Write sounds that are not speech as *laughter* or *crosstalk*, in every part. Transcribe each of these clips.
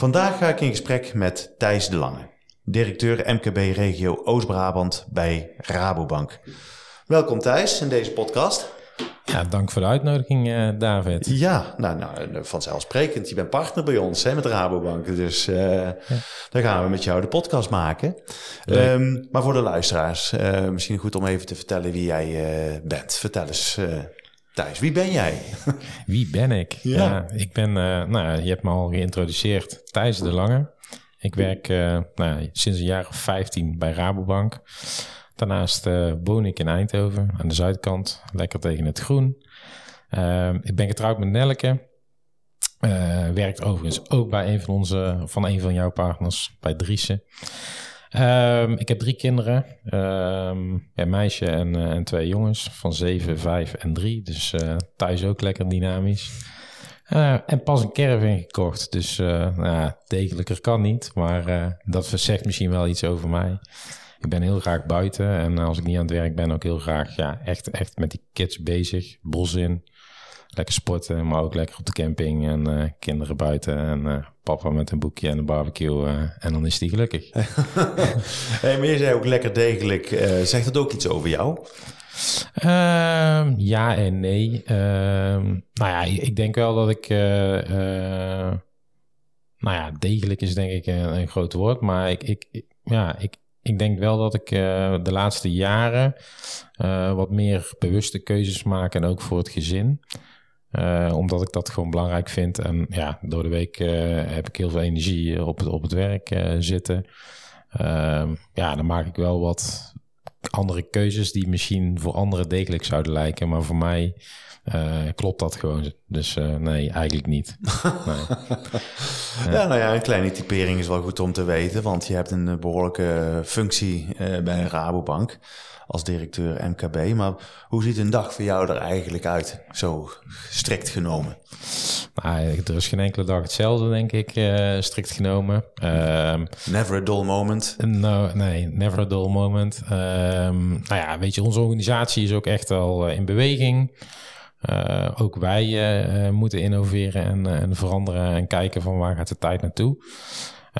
Vandaag ga ik in gesprek met Thijs de Lange, directeur MKB Regio Oost-Brabant bij Rabobank. Welkom Thijs in deze podcast. Ja, dank voor de uitnodiging, uh, David. Ja, nou, nou, vanzelfsprekend. Je bent partner bij ons hè, met Rabobank. Dus uh, ja. dan gaan we met jou de podcast maken. Um, maar voor de luisteraars, uh, misschien goed om even te vertellen wie jij bent. Vertel eens, Thijs, wie ben jij? *laughs* wie ben ik? Ja, ja ik ben, nou, je hebt me al geïntroduceerd, Thijs de Lange. Ik werk nou, sinds een jaar of 15 bij Rabobank. Daarnaast uh, woon ik in Eindhoven aan de zuidkant, lekker tegen het groen. Uh, ik ben getrouwd met Nelke. Uh, werkt overigens ook bij een van onze, van een van jouw partners, bij Driessen. Um, ik heb drie kinderen, een meisje en, uh, en, twee jongens van zeven, vijf en drie. Dus thuis ook lekker dynamisch. en pas een caravan gekocht, dus nou, degelijker kan niet. Maar dat zegt misschien wel iets over mij ik ben heel graag buiten. En als ik niet aan het werk ben, ook heel graag ja, echt, echt met die kids bezig. Bos in. Lekker sporten, maar ook lekker op de camping. En kinderen buiten. En papa met een boekje en een barbecue. Uh, en dan is die gelukkig. *laughs* hey, maar je zei ook lekker degelijk. zegt het ook iets over jou? Uh, ja en nee. Uh, nou ja, ik denk wel dat ik. Uh, nou ja, degelijk is denk ik een, een groot woord. Maar ik, ik, ja, ik, ik denk wel dat ik de laatste jaren wat meer bewuste keuzes maak en ook voor het gezin. Uh, omdat ik dat gewoon belangrijk vind. En ja, door de week heb ik heel veel energie op het, op het werk zitten. Ehm, ja, dan maak ik wel wat andere keuzes die misschien voor anderen degelijk zouden lijken. Maar voor mij uh, klopt dat gewoon. Dus uh, nee, eigenlijk niet. *laughs* nee. ja, nou ja, een kleine typering is wel goed om te weten, want je hebt een behoorlijke functie uh, bij Rabobank als directeur MKB. Maar hoe ziet een dag voor jou er eigenlijk uit, zo strikt genomen? Nou, er is geen enkele dag hetzelfde, denk ik, uh, strikt genomen. Um, never a dull moment? No, nee, never a dull moment. Um, nou ja, weet je, onze organisatie is ook echt al in beweging. Uh, ook wij uh, moeten innoveren en, en, veranderen en kijken van waar gaat de tijd naartoe.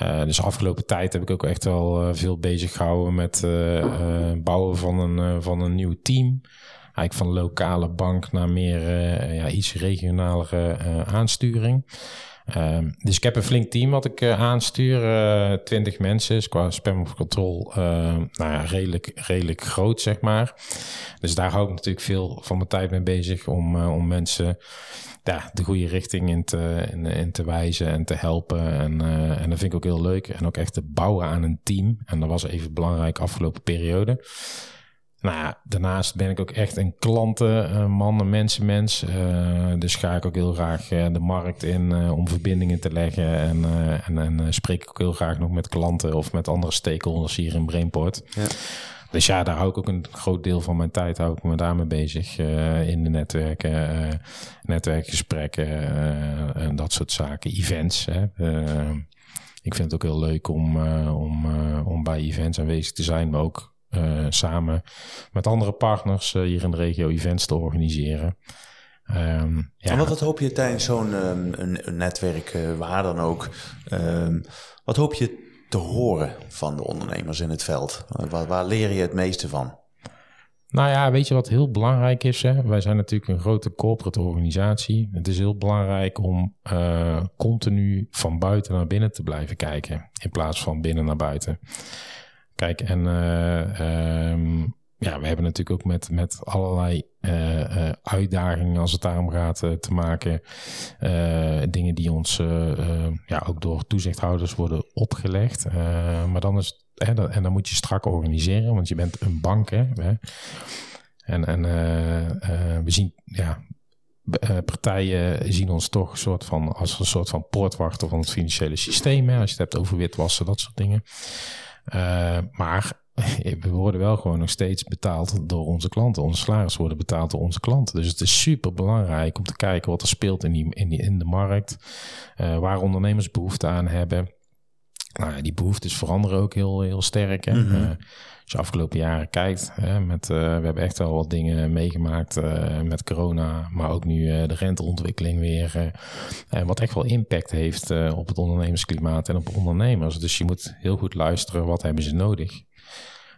Uh, dus afgelopen tijd heb ik ook echt wel veel bezig gehouden met bouwen van een, van een nieuw team. Eigenlijk van lokale bank naar meer ja, iets regionalere aansturing. Um, dus ik heb een flink team wat ik uh, aanstuur. Uh, 20 mensen is qua spam of control uh, nou ja, redelijk, redelijk groot, zeg maar. Dus daar hou ik natuurlijk veel van mijn tijd mee bezig om, uh, om mensen ja, de goede richting in te, in, in te wijzen en te helpen. En, en dat vind ik ook heel leuk. En ook echt te bouwen aan een team. En dat was even belangrijk afgelopen periode. Nou ja, daarnaast ben ik ook echt een klantenman, een mensenmens. Uh, dus ga ik ook heel graag uh, de markt in uh, om verbindingen te leggen. En, en, en spreek ik ook heel graag nog met klanten of met andere stakeholders hier in Brainport. Ja. Dus ja, daar hou ik ook een groot deel van mijn tijd hou ik me daarmee bezig. in de netwerken, netwerkgesprekken en dat soort zaken. Events. Hè. ik vind het ook heel leuk om, om, om bij events aanwezig te zijn, maar ook uh, samen met andere partners uh, hier in de regio events te organiseren. Um, ja. En wat, wat, hoop je tijdens zo'n um, een, netwerk, uh, waar dan ook, um, wat hoop je te horen van de ondernemers in het veld? Waar, waar, leer je het meeste van? Nou ja, weet je wat heel belangrijk is? Hè? Wij zijn natuurlijk een grote corporate organisatie. Het is heel belangrijk om continu van buiten naar binnen te blijven kijken, in plaats van binnen naar buiten. Kijk, en uh, um, ja, we hebben natuurlijk ook met, met allerlei uh, uh, uitdagingen als het daarom gaat te maken. dingen die ons ja, ook door toezichthouders worden opgelegd. maar dan is hè, en dan moet je strak organiseren, want je bent een bank. Hè, hè? En, en we zien ja, partijen zien ons toch een soort van, als een soort van poortwachter van het financiële systeem. Hè, als je het hebt over witwassen, dat soort dingen. Maar *laughs* we worden wel gewoon nog steeds betaald door onze klanten. Onze salaris worden betaald door onze klanten. Dus het is super belangrijk om te kijken wat er speelt in, die, in, die, in de markt. Uh, waar ondernemers behoefte aan hebben. Nou ja, die behoeftes veranderen ook heel, heel sterk. Hè? Mm -hmm. als je afgelopen jaren kijkt, hè, met, uh, we hebben echt wel wat dingen meegemaakt uh, met corona, maar ook nu de renteontwikkeling weer. wat echt wel impact heeft op het ondernemersklimaat en op ondernemers. Dus je moet heel goed luisteren, wat hebben ze nodig?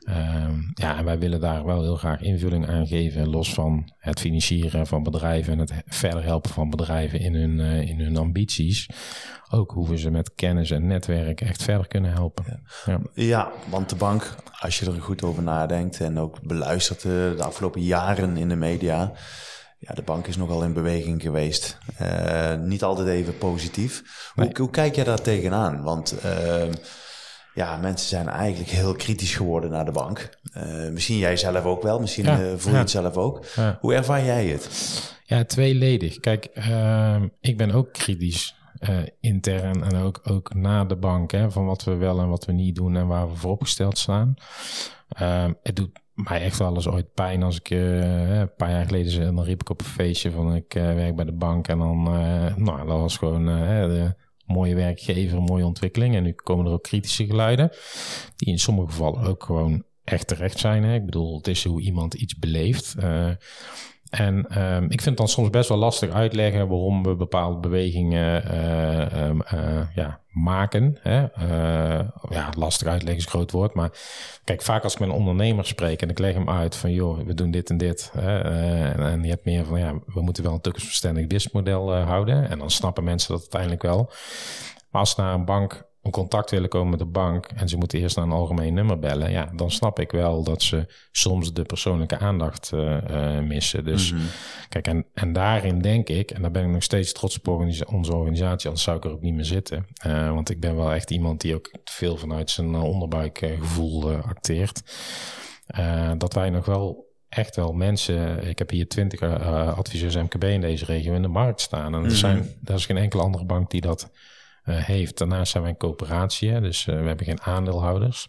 Uh, ja, en wij willen daar wel heel graag invulling aan geven, los van het financieren van bedrijven en het verder helpen van bedrijven in hun, uh, in hun ambities. Ook hoe we ze met kennis en netwerk echt verder kunnen helpen. Ja. ja, want de bank, als je er goed over nadenkt en ook beluistert de, de afgelopen jaren in de media, ja, de bank is nogal in beweging geweest. Uh, niet altijd even positief. Hoe, hoe, kijk jij daar tegenaan? Want uh, ja, mensen zijn eigenlijk heel kritisch geworden naar de bank. Uh, misschien jij zelf ook wel, misschien ja, uh, voel je het zelf ook. Ja. Hoe ervaar jij het? Ja, tweeledig. Kijk, uh, ik ben ook kritisch uh, intern en ook, ook na de bank, hè, van wat we wel en wat we niet doen en waar we voor opgesteld staan. Ehm, het doet mij echt wel eens ooit pijn als ik een paar jaar geleden, dan riep ik op een feestje van ik werk bij de bank en dan, nou, dat was gewoon de, mooie werkgever, mooie ontwikkeling. En nu komen er ook kritische geluiden, die in sommige gevallen ook gewoon echt terecht zijn. Hè? Ik bedoel, het is hoe iemand iets beleeft. Uh, en um, ik vind dan soms best wel lastig uitleggen waarom we bepaalde bewegingen uh, um, uh, ja, maken. Hè? Uh, ja, lastig uitleggen is een groot woord. Maar kijk, vaak als ik met een ondernemer spreek en ik leg hem uit van joh, we doen dit en dit. Hè? En, en, je hebt meer van ja, we moeten wel een toekomstverstandig businessmodel houden. En dan snappen mensen dat uiteindelijk wel. Maar als naar een bank een contact willen komen met de bank en ze moeten eerst naar een algemeen nummer bellen, ja, dan snap ik wel dat ze soms de persoonlijke aandacht uh, uh, missen. Dus mm-hmm. kijk, en, en daarin denk ik, en daar ben ik nog steeds trots op organisa onze organisatie, anders zou ik er ook niet meer zitten. Uh, want ik ben wel echt iemand die ook veel vanuit zijn onderbuikgevoel acteert. dat wij nog wel echt wel mensen. Ik heb hier twintig adviseurs MKB in deze regio in de markt staan. En er, mm-hmm. zijn, er is geen enkele andere bank die dat heeft. Daarnaast zijn wij een coöperatie, dus uh, we hebben geen aandeelhouders.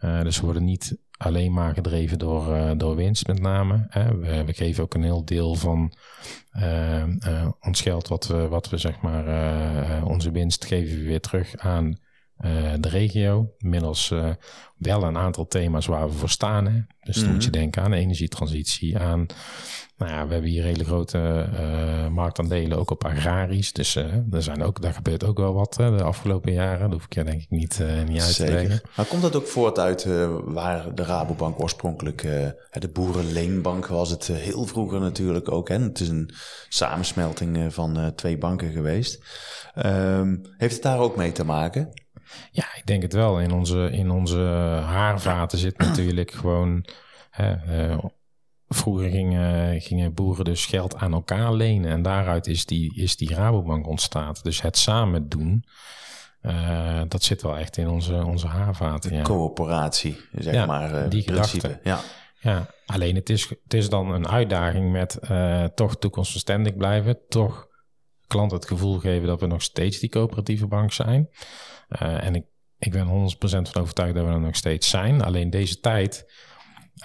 Uh, dus we worden niet alleen maar gedreven door, door winst met name. Hè. We, we, geven ook een heel deel van ons geld, wat we, wat we zeg maar, onze winst geven we weer terug aan de regio. Middels wel een aantal thema's waar we voor staan. Hè. Dus dan moet je mhm. denken aan energietransitie, aan nou ja, we hebben hier hele grote uh, marktaandelen ook op agrarisch. Dus uh, er zijn ook, daar gebeurt ook wel wat uh, de afgelopen jaren. Dat hoef ik je denk ik niet, niet uit te leggen. Maar komt dat ook voort uit waar de Rabobank oorspronkelijk, de boerenleenbank was het heel vroeger natuurlijk ook. Hè? Het is een samensmelting van twee banken geweest. Um, heeft het daar ook mee te maken? Ja, ik denk het wel. In onze, in onze haarvaten zit *clears throat* natuurlijk gewoon... Vroeger gingen, gingen boeren dus geld aan elkaar lenen en daaruit is die, is die Rabobank ontstaan. Dus het samen doen, uh, dat zit wel echt in onze, onze haarvaten. Ja. Coöperatie, zeg ja, maar. Uh, die gedachte. Ja. ja, alleen het is, het is dan een uitdaging met uh, toch toekomstbestendig blijven, toch klanten het gevoel geven dat we nog steeds die coöperatieve bank zijn. en ik, ik ben 100% van overtuigd dat we er nog steeds zijn. Alleen deze tijd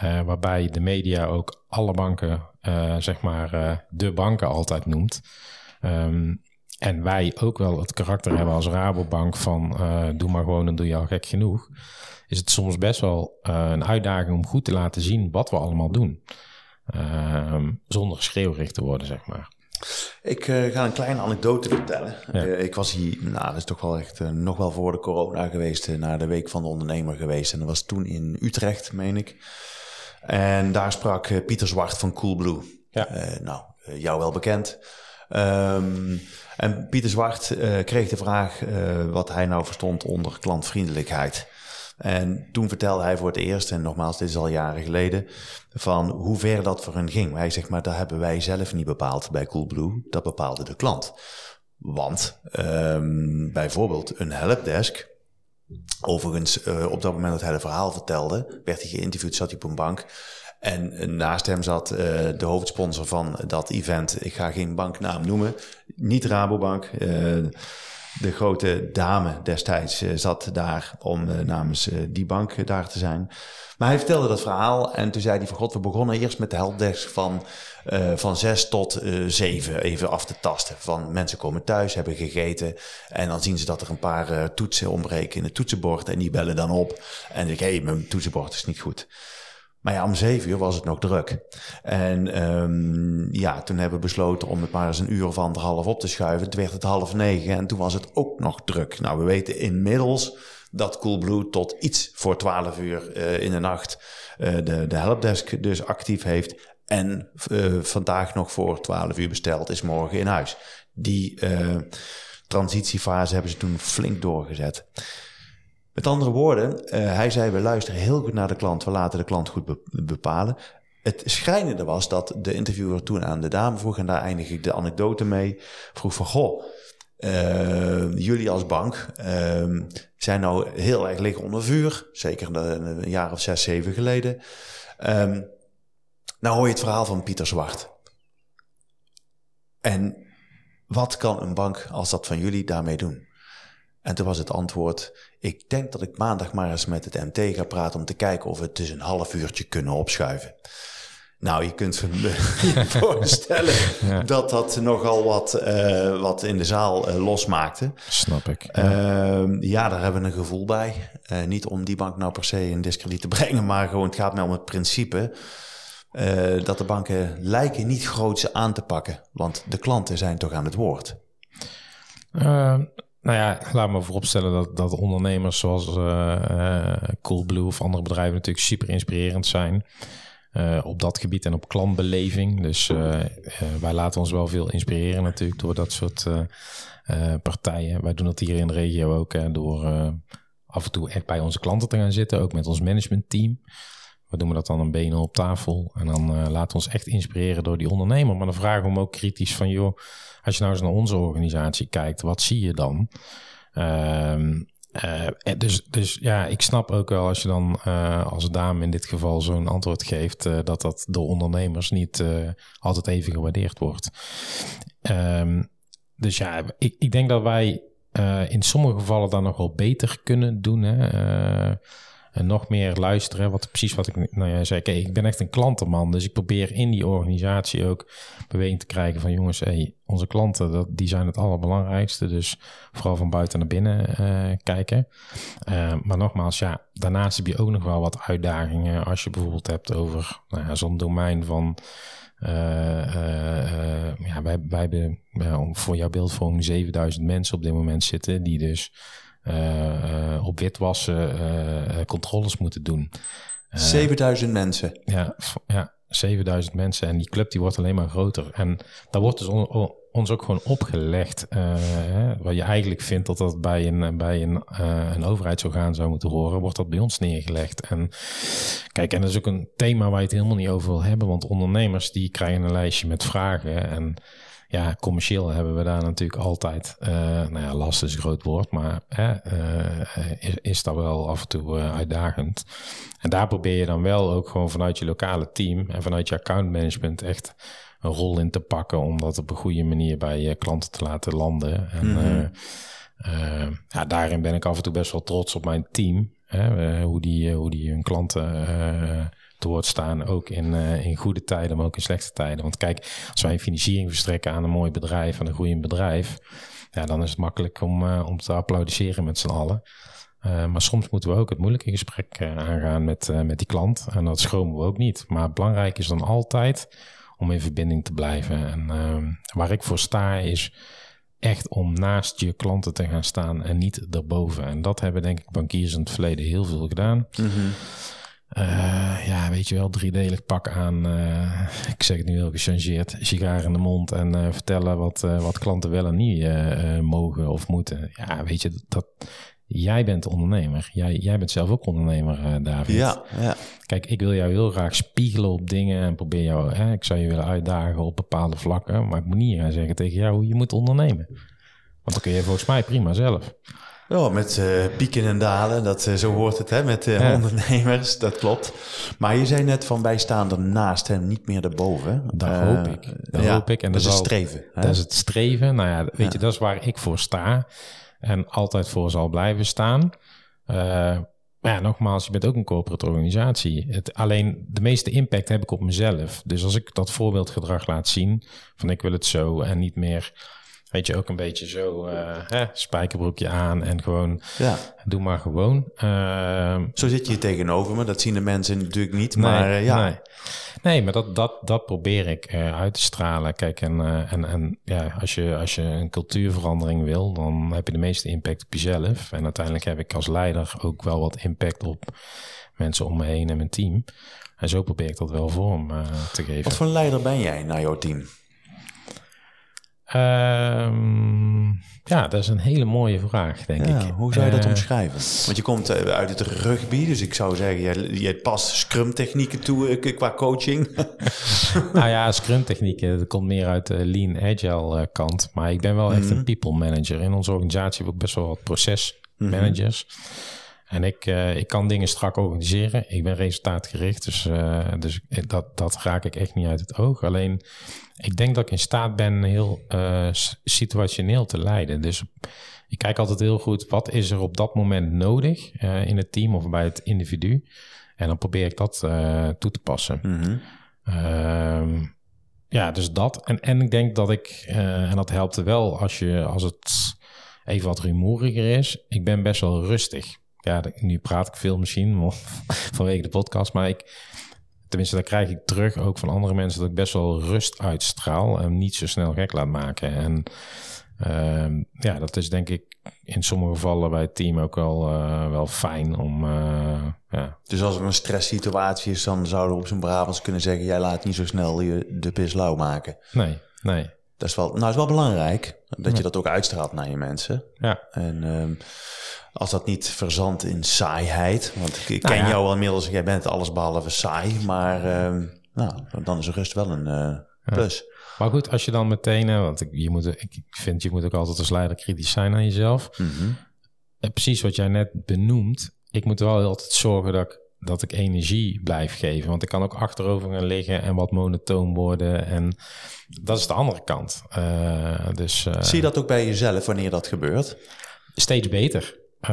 uh, waarbij de media ook alle banken, uh, zeg maar, de banken altijd noemt. Um, en wij ook wel het karakter hebben als Rabobank van doe maar gewoon, dan doe je al gek genoeg. Is het soms best wel een uitdaging om goed te laten zien wat we allemaal doen. Ehm, zonder schreeuwricht te worden, zeg maar. Ik ga een kleine anekdote vertellen. Ja. ik was hier, nou, dat is toch wel echt nog wel voor de corona geweest, naar de Week van de Ondernemer geweest. En dat was toen in Utrecht, meen ik. En daar sprak Pieter Zwart van Coolblue. Ja. Nou, jou wel bekend. Um, en Pieter Zwart kreeg de vraag wat hij nou verstond onder klantvriendelijkheid. En toen vertelde hij voor het eerst, en nogmaals, dit is al jaren geleden, van hoe ver dat voor hen ging. Hij zegt, maar dat hebben wij zelf niet bepaald bij Coolblue, dat bepaalde de klant. Want um, bijvoorbeeld een helpdesk Overigens, uh, op dat moment dat hij het verhaal vertelde, werd hij geïnterviewd, zat hij op een bank. En naast hem zat de hoofdsponsor van dat event. Ik ga geen banknaam noemen. Niet Rabobank. De grote dame destijds zat daar om namens die bank daar te zijn. Maar hij vertelde dat verhaal en toen zei hij van god, we begonnen eerst met de helpdesk van, uh, van zes tot uh, zeven even af te tasten. Van mensen komen thuis, hebben gegeten en dan zien ze dat er een paar toetsen ontbreken in het toetsenbord en die bellen dan op en ik hé, hey, mijn toetsenbord is niet goed. Maar ja, om zeven uur was het nog druk. En um, ja, toen hebben we besloten om het maar eens een uur of anderhalf op te schuiven. Toen werd het half negen en toen was het ook nog druk. Nou, we weten inmiddels dat Coolblue tot iets voor 12 uur uh, in de nacht uh, de, de helpdesk dus actief heeft. En uh, vandaag nog voor 12 uur besteld is morgen in huis. Die transitiefase hebben ze toen flink doorgezet. Met andere woorden, hij zei: We luisteren heel goed naar de klant, we laten de klant goed be bepalen. Het schrijnende was dat de interviewer toen aan de dame vroeg, en daar eindig ik de anekdote mee, vroeg van, goh, uh, jullie als bank uh, zijn nou heel erg liggen onder vuur. Zeker een, jaar of zes, zeven geleden. Um, nou hoor je het verhaal van Pieter Zwart. En wat kan een bank als dat van jullie daarmee doen? En toen was het antwoord: Ik denk dat ik maandag maar eens met het MT ga praten om te kijken of we het dus een half uurtje kunnen opschuiven. Nou, je kunt je *laughs* voorstellen dat dat nogal wat, uh, wat in de zaal uh, losmaakte. Snap ik. Ja. Uh, ja, daar hebben we een gevoel bij. Uh, niet om die bank nou per se in discrediet te *laughs* brengen, maar gewoon het gaat mij om het principe dat de banken lijken niet groots aan te pakken, want de klanten zijn toch aan het woord. Nou ja, laat me vooropstellen dat, dat ondernemers zoals Coolblue of andere bedrijven natuurlijk super inspirerend zijn. Uh, op dat gebied en op klantbeleving. Dus wij laten ons wel veel inspireren natuurlijk door dat soort partijen. Wij doen dat hier in de regio ook door af en toe echt bij onze klanten te gaan zitten, ook met ons managementteam. We doen dat dan een benen op tafel en dan laten we ons echt inspireren door die ondernemer. Maar dan vragen we hem ook kritisch van, joh, als je nou eens naar onze organisatie kijkt, wat zie je dan? Ehm, uh, dus, dus ja, ik snap ook wel als je dan uh, als dame in dit geval zo'n antwoord geeft, uh, dat dat door ondernemers niet altijd even gewaardeerd wordt. Um, dus ja, ik, ik denk dat wij in sommige gevallen dan nog wel beter kunnen doen. Hè? En nog meer luisteren. Wat precies wat ik nou ja, zei. Ik ben echt een klantenman. Dus ik probeer in die organisatie ook beweging te krijgen van jongens, hey, onze klanten, dat, die zijn het allerbelangrijkste. Dus vooral van buiten naar binnen uh, kijken. Uh, maar nogmaals, ja, daarnaast heb je ook nog wel wat uitdagingen. Als je bijvoorbeeld hebt over nou ja, zo'n domein van. Uh, ja, wij, wij hebben voor jouw beeldvorming 7000 mensen op dit moment zitten, die dus op witwassen uh, controles moeten doen. 7000 mensen. Ja, ja, 7000 mensen. En die club die wordt alleen maar groter. En daar wordt dus on, ons ook gewoon opgelegd. Hè, wat je eigenlijk vindt dat dat bij een, bij een, een overheidsorgaan zou moeten horen, wordt dat bij ons neergelegd. En kijk, en dat is ook een thema waar je het helemaal niet over wil hebben. Want ondernemers die krijgen een lijstje met vragen. En ja, commercieel hebben we daar natuurlijk altijd, uh, nou ja, last is een groot woord, maar uh, is, is dat wel af en toe uh, uitdagend. En daar probeer je dan wel ook gewoon vanuit je lokale team en vanuit je accountmanagement echt een rol in te pakken om dat op een goede manier bij je klanten te laten landen. En mm -hmm. ja, daarin ben ik af en toe best wel trots op mijn team. Hè, hoe, die, hoe die hun klanten te staan. Ook in, uh, in goede tijden, maar ook in slechte tijden. Want kijk, als wij financiering verstrekken aan een mooi bedrijf, aan een groeiend bedrijf, ja, dan is het makkelijk om, uh, om te applaudisseren met z'n allen. Uh, maar soms moeten we ook het moeilijke gesprek aangaan met, met die klant. En dat schromen we ook niet. Maar belangrijk is dan altijd om in verbinding te blijven. En waar ik voor sta is echt om naast je klanten te gaan staan en niet erboven. En dat hebben denk ik bankiers in het verleden heel veel gedaan. -hmm. Uh, ja, weet je wel, driedelig pak aan. Uh, *laughs* ik zeg het nu heel gechangeerd. Sigaar in de mond en uh, vertellen wat, wat klanten wel en niet mogen of moeten. Ja, weet je, dat, jij bent ondernemer. Jij, jij bent zelf ook ondernemer, David. Ja, ja. Kijk, ik wil jou heel graag spiegelen op dingen en probeer jou, hè, ik zou je willen uitdagen op bepaalde vlakken. Maar ik moet niet gaan zeggen tegen jou hoe je moet ondernemen. Want dan kun je volgens mij prima zelf. Ja, met uh, pieken en dalen, dat, uh, zo hoort het hè, met uh, ja. ondernemers, dat klopt. Maar je zei net van wij staan ernaast en niet meer erboven. Dat hoop ik. Dat ja, hoop ik. En dat, dat is het streven. Hè? Dat is het streven. Nou ja, weet je, dat is waar ik voor sta en altijd voor zal blijven staan. Maar ja, nogmaals, je bent ook een corporate organisatie. Het, alleen de meeste impact heb ik op mezelf. Dus als ik dat voorbeeldgedrag laat zien, van ik wil het zo en niet meer Weet je, ook een beetje zo uh, hè, spijkerbroekje aan en gewoon ja. doe maar gewoon. Uh, zo zit je hier tegenover me, dat zien de mensen natuurlijk niet, maar nee, uh, ja. Nee. nee, maar dat, dat, dat probeer ik uh, uit te stralen. Kijk, en, en, en ja, als je, als je een cultuurverandering wil, dan heb je de meeste impact op jezelf. En uiteindelijk heb ik als leider ook wel wat impact op mensen om me heen en mijn team. En zo probeer ik dat wel vorm te geven. Wat voor leider ben jij naar jouw team? Um, ja, dat is een hele mooie vraag, denk ja, ik. Hoe zou je dat uh, omschrijven? Want je komt uh, uit het rugby, dus ik zou zeggen, jij, jij past scrum-technieken toe uh, qua coaching. *laughs* nou ja, scrum-technieken, dat komt meer uit de lean agile kant. Maar ik ben wel echt mm -hmm. een people manager. In onze organisatie hebben we ook best wel wat procesmanagers. Mm -hmm. En ik, uh, ik kan dingen strak organiseren. Ik ben resultaatgericht, dus, uh, dus dat, dat raak ik echt niet uit het oog. Alleen, ik denk dat ik in staat ben heel uh, situationeel te leiden. Dus ik kijk altijd heel goed, wat is er op dat moment nodig in het team of bij het individu? En dan probeer ik dat toe te passen. Mm -hmm. ja, dus dat. En, en ik denk dat ik, en dat helpt wel als, je, als het even wat rumoeriger is. Ik ben best wel rustig ja, nu praat ik veel misschien *laughs* vanwege de podcast, maar ik, tenminste, daar krijg ik terug ook van andere mensen dat ik best wel rust uitstraal en niet zo snel gek laat maken. En uh, ja, dat is denk ik in sommige gevallen bij het team ook wel, uh, wel fijn om. Uh, ja. Dus als er een stresssituatie is, dan zouden we op zijn Brabants kunnen zeggen: jij laat niet zo snel je de pis lauw maken. Nee, nee. Dat is wel, nou, is wel belangrijk dat je dat ook uitstraalt naar je mensen. Ja. En um, als dat niet verzandt in saaiheid. Want ik, ik nou ken ja. jou al inmiddels, jij bent alles behalve saai. Maar uh, nou, dan is rust wel een uh, plus. Ja. Maar goed, als je dan meteen, want ik, je moet, ik vind je moet ook altijd als leider kritisch zijn aan jezelf. Mm -hmm. En precies wat jij net benoemt. Ik moet wel altijd zorgen dat ik, dat ik energie blijf geven. Want ik kan ook achterover gaan liggen en wat monotoon worden. En dat is de andere kant. Uh, dus, uh, Zie je dat ook bij jezelf wanneer dat gebeurt? Steeds beter. Uh,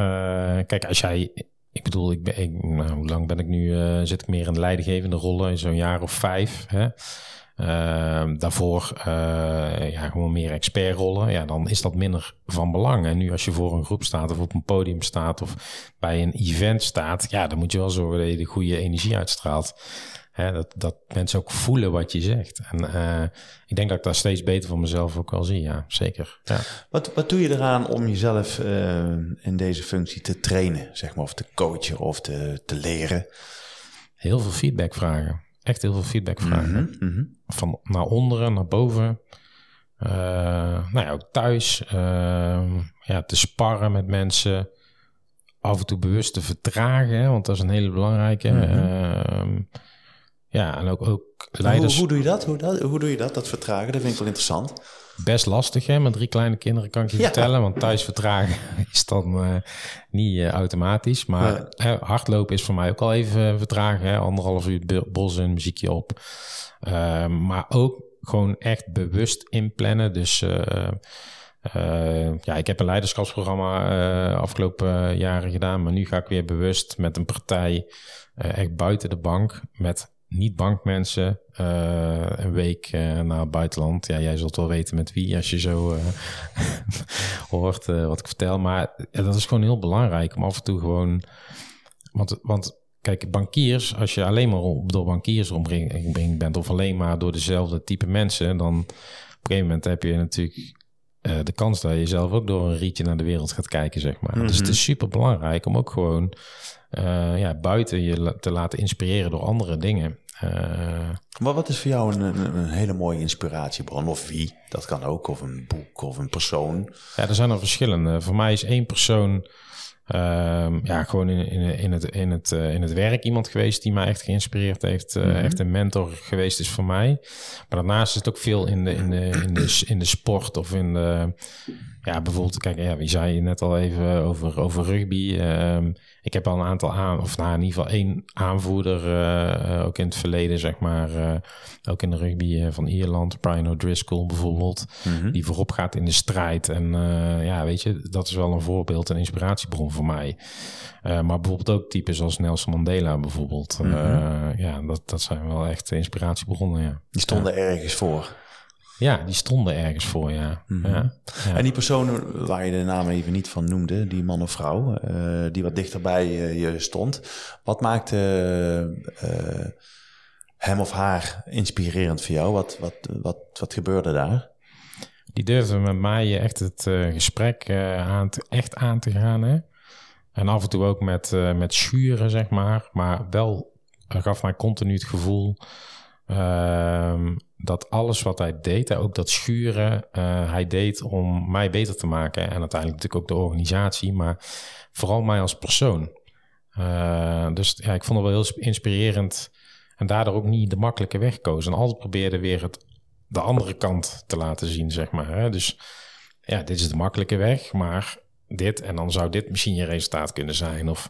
kijk, als jij, ik bedoel, ik ben, ik, nou, hoe lang ben ik nu, zit ik meer in leidinggevende rollen, in zo'n jaar of vijf. Hè? Uh, daarvoor ja, gewoon meer expertrollen. Ja, dan is dat minder van belang. En nu als je voor een groep staat of op een podium staat of bij een event staat, ja, dan moet je wel zorgen dat je de goede energie uitstraalt. Hè, dat, dat mensen ook voelen wat je zegt. En uh, ik denk dat ik daar steeds beter van mezelf ook wel zie, ja, zeker. Ja. Wat, wat doe je eraan om jezelf uh, in deze functie te trainen, zeg maar, of te coachen of te, te leren? Heel veel feedback vragen. Echt heel veel feedback vragen. Mm -hmm, mm -hmm. Van naar onderen, naar boven. Uh, nou ja, ook thuis. ja, te sparren met mensen. Af en toe bewust te vertragen, hè, want dat is een hele belangrijke. Mm -hmm. Ja, en ook, ook leiders... Hoe, hoe, doe je dat? Hoe, dat? hoe doe je dat, dat vertragen? Dat vind ik wel interessant. Best lastig, hè? Met drie kleine kinderen kan ik je ja. vertellen. Want thuis vertragen *laughs* is dan uh, niet uh, automatisch. Maar ja. hardlopen is voor mij ook al even vertragen. Hè? Anderhalf uur bos en muziekje op. Uh, maar ook gewoon echt bewust inplannen. Dus... Uh, ja, ik heb een leiderschapsprogramma uh, afgelopen jaren gedaan, maar nu ga ik weer bewust met een partij uh, echt buiten de bank met niet bankmensen uh, een week uh, naar het buitenland. Ja, jij zult wel weten met wie als je zo uh, *laughs* hoort wat ik vertel. Maar dat is gewoon heel belangrijk om af en toe gewoon... Want, want kijk, bankiers, als je alleen maar door bankiers omringd bent... of alleen maar door dezelfde type mensen... dan op een gegeven moment heb je natuurlijk... de kans dat je zelf ook door een rietje naar de wereld gaat kijken, zeg maar. Mm -hmm. Dus het is super belangrijk om ook gewoon ja, buiten je te laten inspireren door andere dingen. Uh, maar wat is voor jou een, een, een, hele mooie inspiratiebron? Of wie? Dat kan ook. Of een boek of een persoon. Ja, er zijn er verschillende. Voor mij is één persoon... Uh, ja, gewoon in, in, in, het, in, het, uh, in het werk iemand geweest die mij echt geïnspireerd heeft. Uh, mm -hmm. Echt een mentor geweest is voor mij. Maar daarnaast is het ook veel in de, in de, in de, in de sport of in de, ja, bijvoorbeeld, kijk, ja, wie zei je net al even over, over rugby. Ehm, ik heb al een aantal aan, of nou, in ieder geval één aanvoerder, uh, ook in het verleden, zeg maar, uh, ook in de rugby van Ierland, Brian O'Driscoll bijvoorbeeld, mm-hmm. die voorop gaat in de strijd. En ja, weet je, dat is wel een voorbeeld, een inspiratiebron voor mij. maar bijvoorbeeld ook types als Nelson Mandela bijvoorbeeld. Mm-hmm. ja, dat, dat zijn wel echt inspiratiebronnen, ja. Die stonden ergens voor. Ja, die stonden ergens voor, ja. Mhm. ja. En die persoon waar je de naam even niet van noemde, die man of vrouw, uh, die wat dichter bij uh, je stond. Wat maakte uh, hem of haar inspirerend voor jou? Wat, wat, wat, wat gebeurde daar? Die durfde met mij echt het gesprek aan te, echt aan te gaan. Hè? En af en toe ook met, met schuren, zeg maar. Maar wel gaf mij continu het gevoel Ehm, dat alles wat hij deed, ook dat schuren, uh, hij deed om mij beter te maken. En uiteindelijk natuurlijk ook de organisatie, maar vooral mij als persoon. Uh, dus ja, ik vond het wel heel inspirerend. En daardoor ook niet de makkelijke weg koos. En altijd probeerde weer het, de andere kant te laten zien, zeg maar. Hè? Dus ja, dit is de makkelijke weg, maar dit en dan zou dit misschien je resultaat kunnen zijn. Of,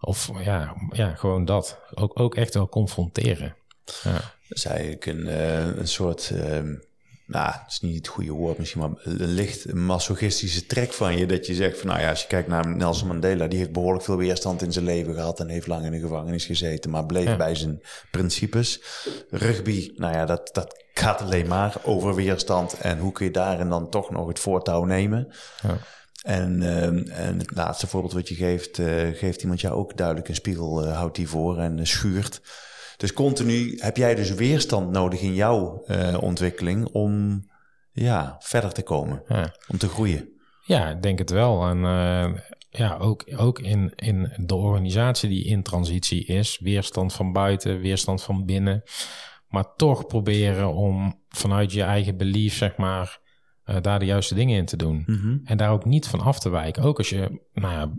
of ja, ja, gewoon dat. Ook, ook echt wel confronteren. Ja. Dus eigenlijk een, uh, een soort, uh, nou, dat is niet het goede woord misschien, maar een licht masochistische trek van je. Dat je zegt van, nou ja, als je kijkt naar Nelson Mandela, die heeft behoorlijk veel weerstand in zijn leven gehad en heeft lang in de gevangenis gezeten, maar bleef bij zijn principes. Rugby, nou ja, dat, dat gaat alleen maar over weerstand en hoe kun je daarin dan toch nog het voortouw nemen. Ja. En, uh, en het laatste voorbeeld wat je geeft, uh, geeft iemand jou ook duidelijk een spiegel, uh, houdt die voor en schuurt. Dus continu heb jij dus weerstand nodig in jouw uh, ontwikkeling om ja, verder te komen, ja. om te groeien. Ja, ik denk het wel. En uh, ja, ook, ook in, in de organisatie die in transitie is, weerstand van buiten, weerstand van binnen. Maar toch proberen om vanuit je eigen belief, zeg maar, uh, daar de juiste dingen in te doen. Mm -hmm. En daar ook niet van af te wijken. Ook als je, nou ja,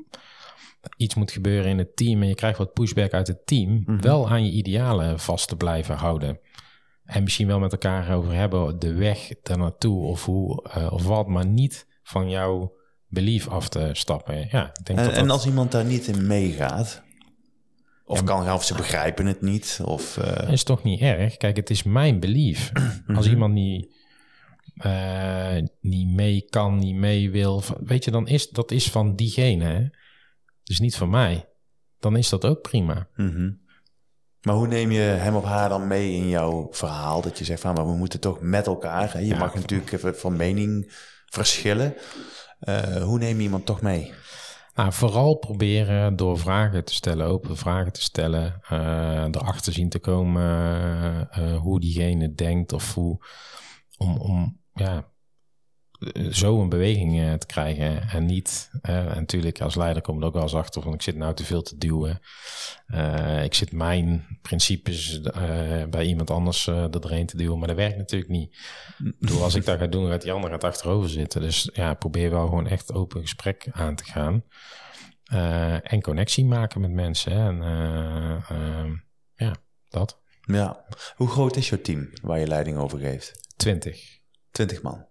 iets moet gebeuren in het team en je krijgt wat pushback uit het team, mhm. wel aan je idealen vast te blijven houden. En misschien wel met elkaar over hebben de weg daar naartoe of hoe uh, of wat, maar niet van jouw belief af te stappen. Ja, ik denk en, dat en als iemand daar niet in meegaat, of kan gaan, of ze begrijpen het niet, of uh... is toch niet erg. Kijk, het is mijn belief. *clears throat* Als mhm. iemand niet uh, niet mee kan, niet mee wil, weet je, dan is dat is van diegene. Hè? Dus niet van mij, dan is dat ook prima. Mhm. Maar hoe neem je hem of haar dan mee in jouw verhaal? Dat je zegt van, maar we moeten toch met elkaar. Hè? Je mag natuurlijk even van mening verschillen. Uh, hoe neem je iemand toch mee? Nou, vooral proberen door vragen te stellen, open vragen te stellen, uh, erachter zien te komen uh, hoe diegene denkt of hoe, om, om ja, zo een beweging uh, te krijgen. En niet, uh, en natuurlijk als leider kom ik ook wel eens achter van ik zit nou te veel te duwen. Uh, ik zit mijn principes bij iemand anders er doorheen te duwen, maar dat werkt natuurlijk niet. Door als ik dat ga doen, gaat die ander gaat achterover zitten. Dus ja, probeer wel gewoon echt open gesprek aan te gaan. en connectie maken met mensen. En ehm, ja, dat. Ja. Hoe groot is jouw team waar je leiding over geeft? Twintig. Twintig man?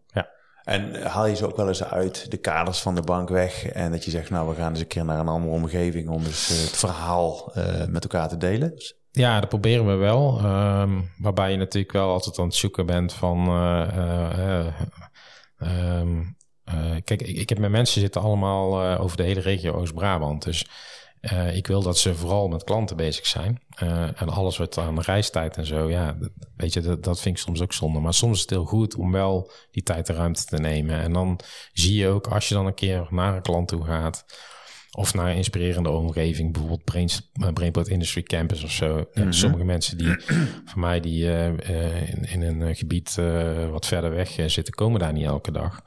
En haal je ze ook wel eens uit de kaders van de bank weg en dat je zegt, nou, we gaan eens een keer naar een andere omgeving om eens eh, het verhaal uh, met elkaar te delen? Ja, dat proberen we wel. Um, waarbij je natuurlijk wel altijd aan het zoeken bent van. Uh, um, kijk, ik, ik, heb met mensen zitten allemaal over de hele regio Oost-Brabant. Dus uh, ik wil dat ze vooral met klanten bezig zijn. Uh, en alles wat aan de reistijd en zo, ja, weet je, dat, dat vind ik soms ook zonde. Maar soms is het heel goed om wel die tijd en ruimte te nemen. En dan zie je ook, als je dan een keer naar een klant toe gaat, of naar een inspirerende omgeving, bijvoorbeeld Brain, uh, Brainport Industry Campus of zo. Mm -hmm. sommige mensen die, *clears throat* van mij, die in, in, een gebied wat verder weg zitten, komen daar niet elke dag.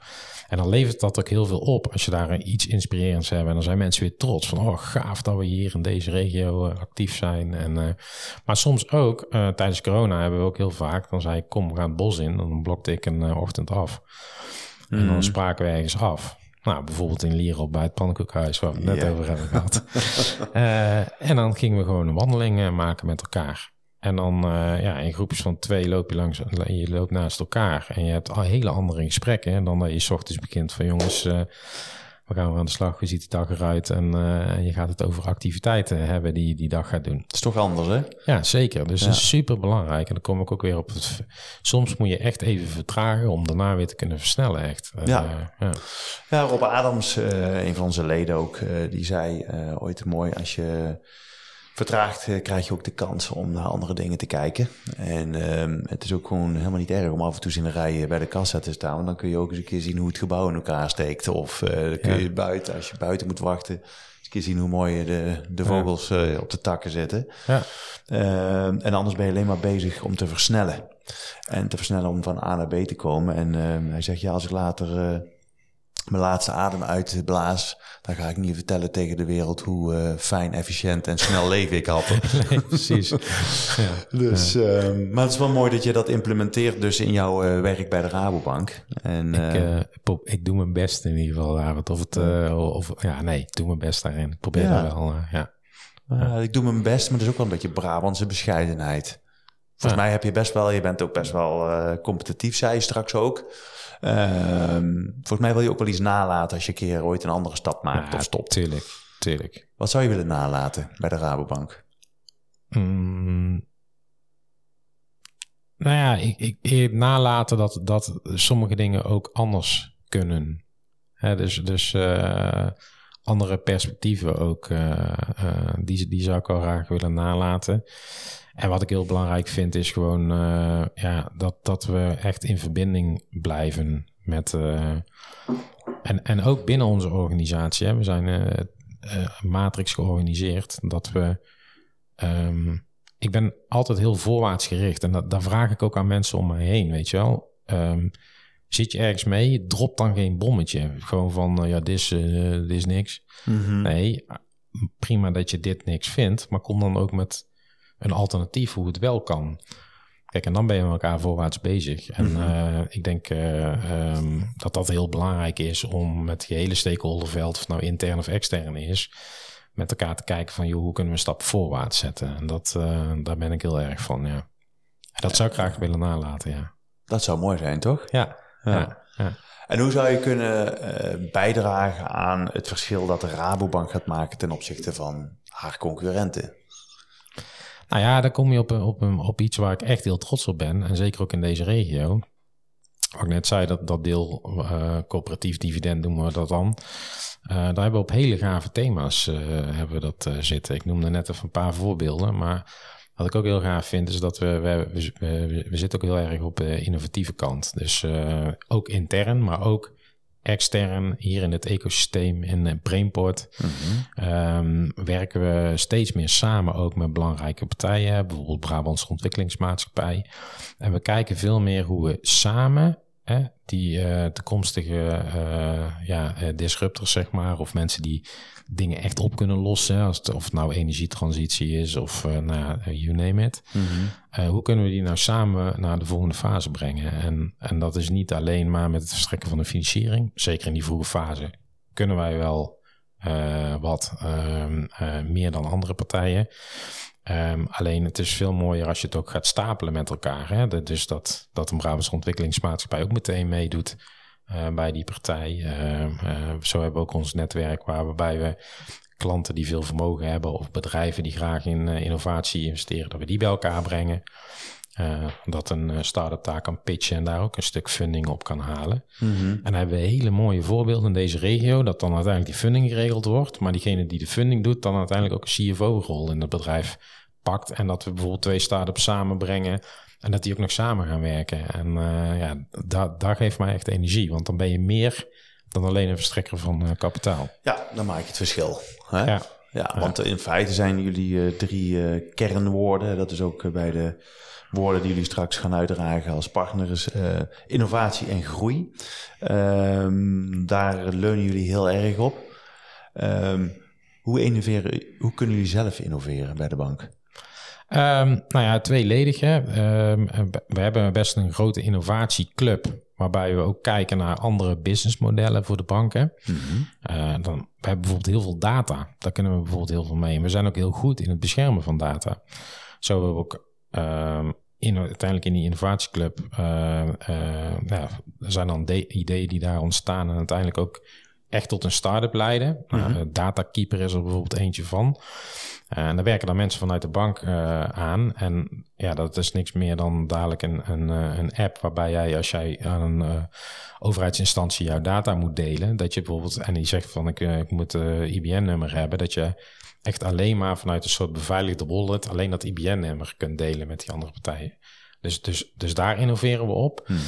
En dan levert dat ook heel veel op als je daar iets inspirerends hebt. En dan zijn mensen weer trots van, oh gaaf dat we hier in deze regio uh, actief zijn. En, maar soms ook, tijdens corona hebben we ook heel vaak, dan zei ik, kom we gaan het bos in. Dan blokte ik een ochtend af. En dan mhm. spraken we ergens af. Nou, bijvoorbeeld in Lierop bij het pannenkoekhuis, waar we het net over hebben gehad. *laughs* en dan gingen we gewoon een wandeling maken met elkaar. En dan ja, in groepjes van twee loop je langs, je loopt naast elkaar. En je hebt al hele andere gesprekken dan dat je s ochtends begint van jongens, we gaan weer aan de slag, hoe ziet de dag eruit? En, uh, je gaat het over activiteiten hebben die je die dag gaat doen. Het is toch anders, hè? Ja, zeker. Dus dat is super belangrijk. En dan kom ik ook weer op het... Soms moet je echt even vertragen om daarna weer te kunnen versnellen, echt. Eh, ja. Uh, ja. ja. Rob Adams, uh, een van onze leden ook, die zei ooit mooi... als je vertraagt, eh, krijg je ook de kans om naar andere dingen te kijken. En um, het is ook gewoon helemaal niet erg om af en toe in de rij bij de kassa te staan. Want dan kun je ook eens een keer zien hoe het gebouw in elkaar steekt. Of uh, dan kun je buiten, als je buiten moet wachten, eens een keer zien hoe mooi de, de vogels ja. uh, op de takken zitten. Ja. Uh, en anders ben je alleen maar bezig om te versnellen. En te versnellen om van A naar B te komen. En uh, hij zegt, ja, als ik later mijn laatste adem uitblaas, dan ga ik niet vertellen tegen de wereld hoe uh, fijn, efficiënt en snel *laughs* leven ik had. nee, precies. *laughs* ja. Dus, ja. Uh, maar het is wel mooi dat je dat implementeert dus in jouw uh, werk bij de Rabobank. En, ik, eh, pop, ik doe mijn best in ieder geval, David. Of het, of, ja, nee, ik doe mijn best daarin. Ik probeer ja. wel, ja. Ik doe mijn best, maar dat is ook wel een beetje Brabantse bescheidenheid. Volgens mij heb je best wel, je bent ook best wel competitief, zei je straks ook. Um, volgens mij wil je ook wel iets nalaten als je een keer ooit een andere stap maakt ja, of stopt. Tuurlijk, tuurlijk. Wat zou je willen nalaten bij de Rabobank? Mm, nou ja, ik, ik, ik, nalaten dat, dat sommige dingen ook anders kunnen. Hè, dus dus uh, andere perspectieven ook, uh, uh, die, die zou ik wel graag willen nalaten. En wat ik heel belangrijk vind is gewoon uh, ja, dat, dat we echt in verbinding blijven met. En, en ook binnen onze organisatie. Hè, we zijn matrix georganiseerd. Dat we. Um, ik ben altijd heel voorwaarts gericht. En dat, daar vraag ik ook aan mensen om mij heen. Weet je wel. Um, zit je ergens mee? Drop dan geen bommetje. Gewoon van ja, dit is, dit is niks. Mm -hmm. Nee, prima dat je dit niks vindt. Maar kom dan ook met een alternatief hoe het wel kan. Kijk, en dan ben je met elkaar voorwaarts bezig. En mm -hmm. uh, ik denk uh, um, dat dat heel belangrijk is om met je hele stakeholderveld, of nou intern of extern is, met elkaar te kijken van, joh, hoe kunnen we een stap voorwaarts zetten? En dat, daar ben ik heel erg van, ja. En dat zou ik graag willen nalaten, ja. Dat zou mooi zijn, toch? Ja, ja. En hoe zou je kunnen bijdragen aan het verschil dat de Rabobank gaat maken ten opzichte van haar concurrenten? Nou ja, dan kom je op, op, op iets waar ik echt heel trots op ben. En zeker ook in deze regio. Wat ik net zei, dat, dat deel uh, coöperatief dividend noemen we dat dan. Uh, daar hebben we op hele gave thema's hebben we dat zitten. Ik noemde net even een paar voorbeelden. Maar wat ik ook heel gaaf vind, is dat we, we, we, we zitten ook heel erg op de innovatieve kant. Dus ook intern, maar ook extern hier in het ecosysteem in eh, Brainport mm-hmm. um, werken we steeds meer samen ook met belangrijke partijen, bijvoorbeeld Brabants Ontwikkelingsmaatschappij. En we kijken veel meer hoe we samen hè, die uh, toekomstige uh, ja, disruptors, zeg maar, of mensen die dingen echt op kunnen lossen. Als het, of het nou energietransitie is of uh, nou, you name it. Uh, hoe kunnen we die nou samen naar de volgende fase brengen? En, en dat is niet alleen maar met het verstrekken van de financiering. Zeker in die vroege fase kunnen wij wel wat ehm, meer dan andere partijen. Um, alleen het is veel mooier als je het ook gaat stapelen met elkaar. Hè? Dus dat, dat een Brabants ontwikkelingsmaatschappij ook meteen meedoet. Uh, bij die partij. Uh, uh, zo hebben we ook ons netwerk waarbij we klanten die veel vermogen hebben of bedrijven die graag in innovatie investeren, dat we die bij elkaar brengen. dat een start-up daar kan pitchen en daar ook een stuk funding op kan halen. Mm -hmm. En dan hebben we hele mooie voorbeelden in deze regio, dat dan uiteindelijk die funding geregeld wordt, maar diegene die de funding doet, dan uiteindelijk ook een CFO-rol in het bedrijf pakt. En dat we bijvoorbeeld twee start-ups samenbrengen en dat die ook nog samen gaan werken. En uh, ja, dat, dat geeft mij echt energie. Want dan ben je meer dan alleen een verstrekker van uh, kapitaal. Ja, dan maak je het verschil. Hè? Ja. Ja, want in feite zijn jullie uh, drie kernwoorden. Dat is ook bij de woorden die jullie straks gaan uitdragen als partners. innovatie en groei. Um, daar leunen jullie heel erg op. Um, hoe, innoveren, hoe kunnen jullie zelf innoveren bij de bank? Um, nou ja, tweeledig. Hè. Um, we hebben best een grote innovatieclub. Waarbij we ook kijken naar andere businessmodellen voor de banken. Mm-hmm. Uh, dan, we hebben bijvoorbeeld heel veel data. Daar kunnen we bijvoorbeeld heel veel mee. En we zijn ook heel goed in het beschermen van data. Zo hebben we ook ehm, in, uiteindelijk in die innovatieclub uh, ja, er zijn dan ideeën die daar ontstaan en uiteindelijk ook echt tot een start-up leiden. Mm -hmm. Datakeeper is er bijvoorbeeld eentje van. Uh, en daar werken dan mensen vanuit de bank uh, aan. En ja, dat is niks meer dan dadelijk een, een, een app waarbij jij, als jij aan een overheidsinstantie jouw data moet delen, dat je bijvoorbeeld, en die zegt van ik, ik moet IBN-nummer hebben, dat je echt alleen maar vanuit een soort beveiligde wallet alleen dat IBN-nummer kunt delen met die andere partijen. Dus, dus, dus daar innoveren we op. Mhm.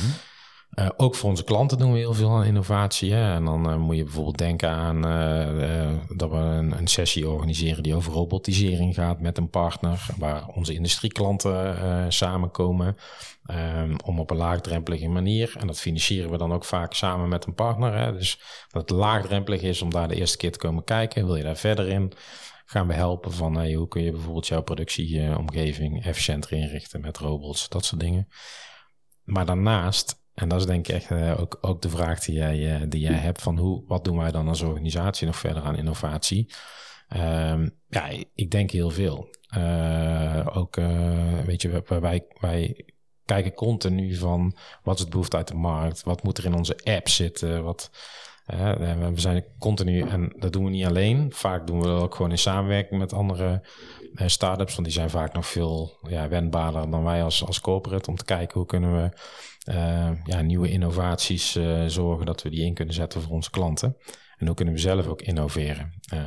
Uh, ook voor onze klanten doen we heel veel aan innovatie. Hè? En dan uh, moet je bijvoorbeeld denken aan uh, dat we een, een, sessie organiseren die over robotisering gaat met een partner, waar onze industrieklanten samenkomen um, om op een laagdrempelige manier. En dat financieren we dan ook vaak samen met een partner. Hè? Dus dat het laagdrempelig is om daar de eerste keer te komen kijken. Wil je daar verder in? Gaan we helpen van hey, hoe kun je bijvoorbeeld jouw productieomgeving efficiënter inrichten met robots, dat soort dingen. Maar daarnaast en dat is denk ik echt uh, ook, ook de vraag die jij, uh, die jij hebt van hoe, wat doen wij dan als organisatie nog verder aan innovatie? Um, ja, ik denk heel veel. Uh, ook, weet je, wij, wij kijken continu van wat is het behoefte uit de markt? Wat moet er in onze app zitten? Wat, we zijn continu, en dat doen we niet alleen. Vaak doen we dat ook gewoon in samenwerking met andere start-ups, want die zijn vaak nog veel ja, wendbaarder dan wij als, als corporate om te kijken hoe kunnen we uh, ja, nieuwe innovaties uh, zorgen dat we die in kunnen zetten voor onze klanten. En hoe kunnen we zelf ook innoveren. Uh,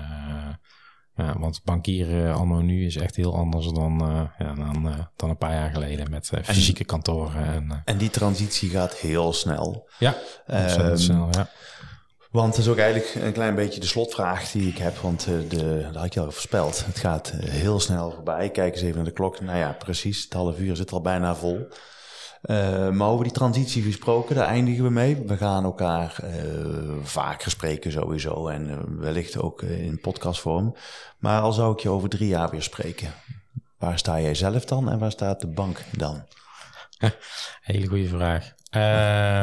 ja, want bankieren anno nu is echt heel anders dan, ja, dan, dan een paar jaar geleden met fysieke en, kantoren. En, en die transitie gaat heel snel. Ja, um, snel, ja. Want het is ook eigenlijk een klein beetje de slotvraag die ik heb. Want de, dat had ik je al voorspeld. Het gaat heel snel voorbij. Kijk eens even naar de klok. Nou ja, precies. Het half uur zit al bijna vol. Uh, maar over die transitie gesproken, daar eindigen we mee. We gaan elkaar uh, vaker spreken sowieso en uh, wellicht ook in podcastvorm. Maar al zou ik je over drie jaar weer spreken, waar sta jij zelf dan en waar staat de bank dan? *laughs* Hele goede vraag.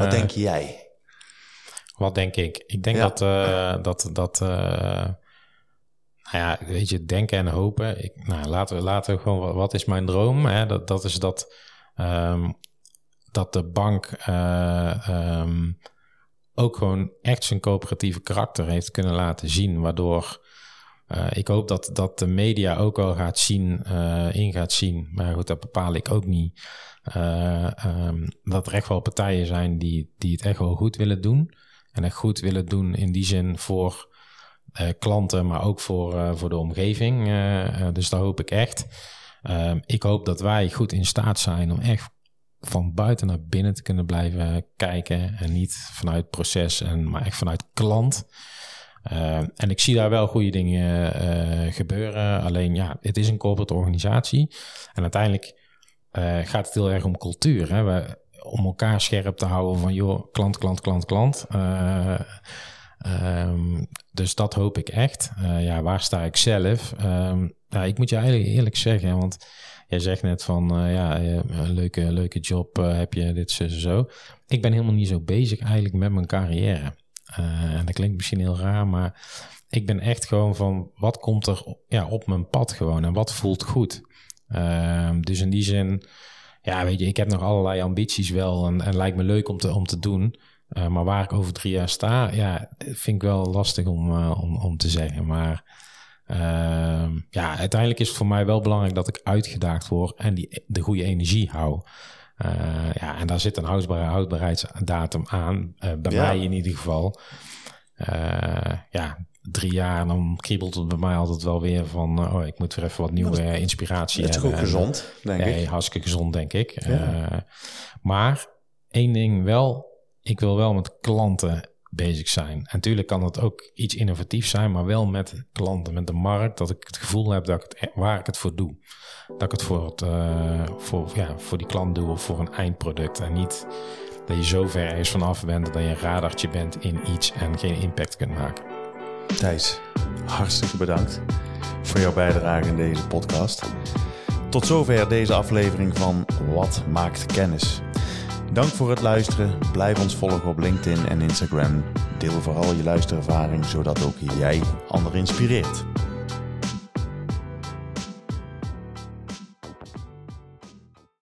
wat denk jij? Wat denk ik? Ik denk ja. dat, dat, dat nou ja, weet je, denken en hopen. Ik, nou, laten we, laten we gewoon, wat is mijn droom? Hè? Dat, dat is dat... Um, dat de bank uh, um, ook gewoon echt zijn coöperatieve karakter heeft kunnen laten zien. Waardoor uh, ik hoop dat, dat de media ook al gaat zien, uh, in gaat zien. Maar goed, dat bepaal ik ook niet. Um, dat er echt wel partijen zijn die, die het echt wel goed willen doen. En echt goed willen doen in die zin voor klanten, maar ook voor, voor de omgeving. dus daar hoop ik echt. Uh, ik hoop dat wij goed in staat zijn om echt van buiten naar binnen te kunnen blijven kijken. En niet vanuit proces, en, maar echt vanuit klant. Uh, en ik zie daar wel goede dingen uh, gebeuren. Alleen ja, het is een corporate organisatie. En uiteindelijk uh, gaat het heel erg om cultuur. Hè? We, om elkaar scherp te houden van joh, klant, klant, klant, klant. Um, dus dat hoop ik echt. ja, waar sta ik zelf? Ja, ik moet je eigenlijk eerlijk zeggen, want Jij zegt net van, uh, ja, een leuke, leuke job uh, heb je, dit, zo, zo. Ik ben helemaal niet zo bezig eigenlijk met mijn carrière. Uh, en dat klinkt misschien heel raar, maar ik ben echt gewoon van, wat komt er ja, op mijn pad gewoon en wat voelt goed? Ehm, dus in die zin, ja, weet je, ik heb nog allerlei ambities wel en, en lijkt me leuk om te, om te doen. maar waar ik over drie jaar sta, ja, vind ik wel lastig om, om, om te zeggen. Maar ja, uiteindelijk is het voor mij wel belangrijk dat ik uitgedaagd word en die, de goede energie hou. Uh, ja, en daar zit een houdbare houdbaarheidsdatum aan, uh, bij ja. mij in ieder geval. Uh, ja, drie jaar, dan kriebelt het bij mij altijd wel weer van... oh, ik moet weer even wat nieuwe inspiratie hebben. Dat is gezond, denk ik. Hartstikke gezond, denk ik. Ja. maar één ding wel, ik wil wel met klanten bezig zijn. En natuurlijk kan het ook iets innovatiefs zijn, maar wel met klanten, met de markt, dat ik het gevoel heb dat ik het, e- waar ik het voor doe. Dat ik het voor, het, uh, voor, ja, voor die klant doe of voor een eindproduct. En niet dat je zo ver ergens vanaf bent dat je een radartje bent in iets en geen impact kunt maken. Thijs, hartstikke bedankt voor jouw bijdrage in deze podcast. Tot zover deze aflevering van Wat maakt kennis? Dank voor het luisteren. Blijf ons volgen op LinkedIn en Instagram. Deel vooral je luisterervaring, zodat ook jij anderen inspireert.